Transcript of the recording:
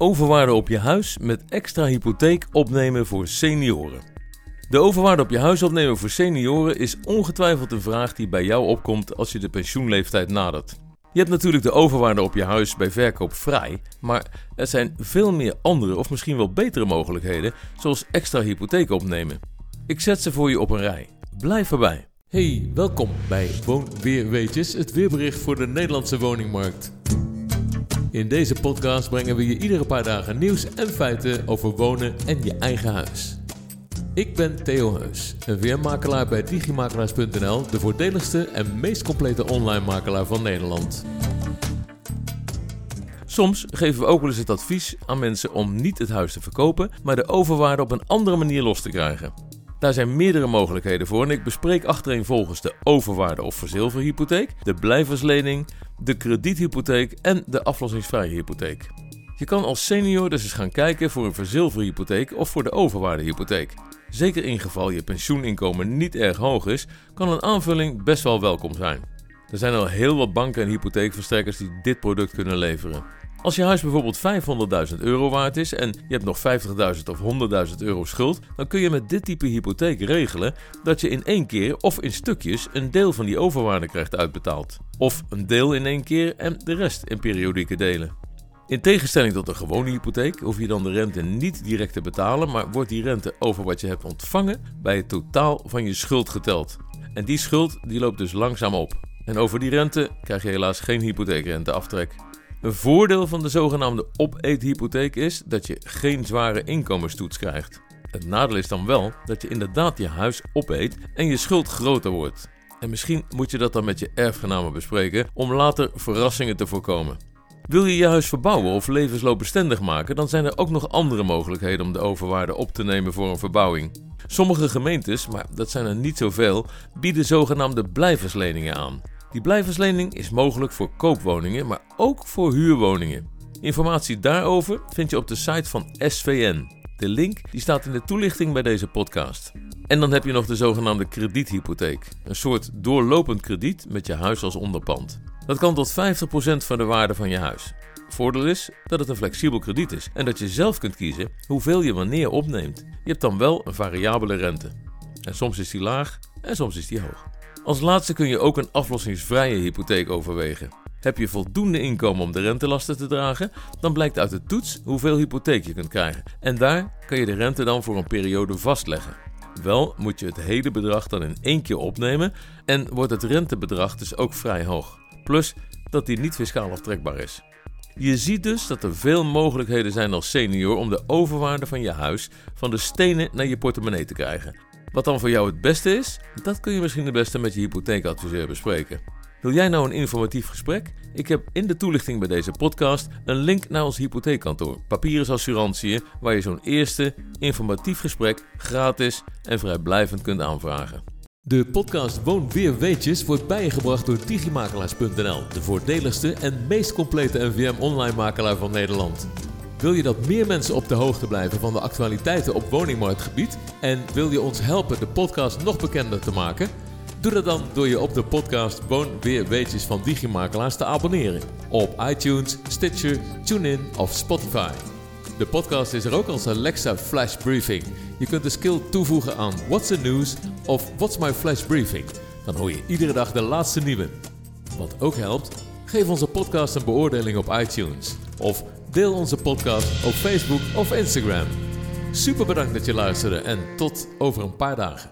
Overwaarde op je huis met extra hypotheek opnemen voor senioren. De overwaarde op je huis opnemen voor senioren is ongetwijfeld een vraag die bij jou opkomt als je de pensioenleeftijd nadert. Je hebt natuurlijk de overwaarde op je huis bij verkoop vrij, maar er zijn veel meer andere of misschien wel betere mogelijkheden, zoals extra hypotheek opnemen. Ik zet ze voor je op een rij. Blijf erbij. Hey, welkom bij Woon Weetjes, het weerbericht voor de Nederlandse woningmarkt. In deze podcast brengen we je iedere paar dagen nieuws en feiten over wonen en je eigen huis. Ik ben Theo Heus, een weermakelaar bij digimakelaars.nl, de voordeligste en meest complete online makelaar van Nederland. Soms geven we ook wel eens het advies aan mensen om niet het huis te verkopen, maar de overwaarde op een andere manier los te krijgen. Daar zijn meerdere mogelijkheden voor en ik bespreek achtereenvolgens de overwaarde of verzilverhypotheek, de blijverslening, de krediethypotheek en de aflossingsvrije hypotheek. Je kan als senior dus eens gaan kijken voor een verzilverhypotheek of voor de overwaardehypotheek. Zeker in geval je pensioeninkomen niet erg hoog is, kan een aanvulling best wel welkom zijn. Er zijn al heel wat banken en hypotheekverstrekkers die dit product kunnen leveren. Als je huis bijvoorbeeld 500.000 euro waard is en je hebt nog 50.000 of 100.000 euro schuld, dan kun je met dit type hypotheek regelen dat je in één keer of in stukjes een deel van die overwaarde krijgt uitbetaald. Of een deel in één keer en de rest in periodieke delen. In tegenstelling tot een gewone hypotheek hoef je dan de rente niet direct te betalen, maar wordt die rente over wat je hebt ontvangen bij het totaal van je schuld geteld. En die schuld die loopt dus langzaam op. En over die rente krijg je helaas geen hypotheekrenteaftrek. Een voordeel van de zogenaamde opeethypotheek is dat je geen zware inkomenstoets krijgt. Het nadeel is dan wel dat je inderdaad je huis opeet en je schuld groter wordt. En misschien moet je dat dan met je erfgenamen bespreken om later verrassingen te voorkomen. Wil je je huis verbouwen of levensloopbestendig maken, dan zijn er ook nog andere mogelijkheden om de overwaarde op te nemen voor een verbouwing. Sommige gemeentes, maar dat zijn er niet zoveel, bieden zogenaamde blijversleningen aan. Die blijverslening is mogelijk voor koopwoningen, maar ook voor huurwoningen. Informatie daarover vind je op de site van SVN. De link die staat in de toelichting bij deze podcast. En dan heb je nog de zogenaamde krediethypotheek. Een soort doorlopend krediet met je huis als onderpand. Dat kan tot 50% van de waarde van je huis. Voordeel is dat het een flexibel krediet is en dat je zelf kunt kiezen hoeveel je wanneer opneemt. Je hebt dan wel een variabele rente. En soms is die laag en soms is die hoog. Als laatste kun je ook een aflossingsvrije hypotheek overwegen. Heb je voldoende inkomen om de rentelasten te dragen, dan blijkt uit de toets hoeveel hypotheek je kunt krijgen. En daar kan je de rente dan voor een periode vastleggen. Wel moet je het hele bedrag dan in één keer opnemen en wordt het rentebedrag dus ook vrij hoog. Plus dat die niet fiscaal aftrekbaar is. Je ziet dus dat er veel mogelijkheden zijn als senior om de overwaarde van je huis van de stenen naar je portemonnee te krijgen. Wat dan voor jou het beste is, dat kun je misschien het beste met je hypotheekadviseur bespreken. Wil jij nou een informatief gesprek? Ik heb in de toelichting bij deze podcast een link naar ons hypotheekkantoor, Papieren Assurantiën, waar je zo'n eerste informatief gesprek gratis en vrijblijvend kunt aanvragen. De podcast Woon Weer Weetjes wordt bijgebracht door digimakelaars.nl, de voordeligste en meest complete NVM online makelaar van Nederland. Wil je dat meer mensen op de hoogte blijven van de actualiteiten op woningmarktgebied en wil je ons helpen de podcast nog bekender te maken? Doe dat dan door je op de podcast Woon Weer Weetjes van Digimakelaars te abonneren op iTunes, Stitcher, TuneIn of Spotify. De podcast is er ook als Alexa Flash Briefing. Je kunt de skill toevoegen aan What's the News of What's My Flash Briefing. Dan hoor je iedere dag de laatste nieuwe. Wat ook helpt, geef onze podcast een beoordeling op iTunes. Of deel onze podcast op Facebook of Instagram. Super bedankt dat je luisterde en tot over een paar dagen.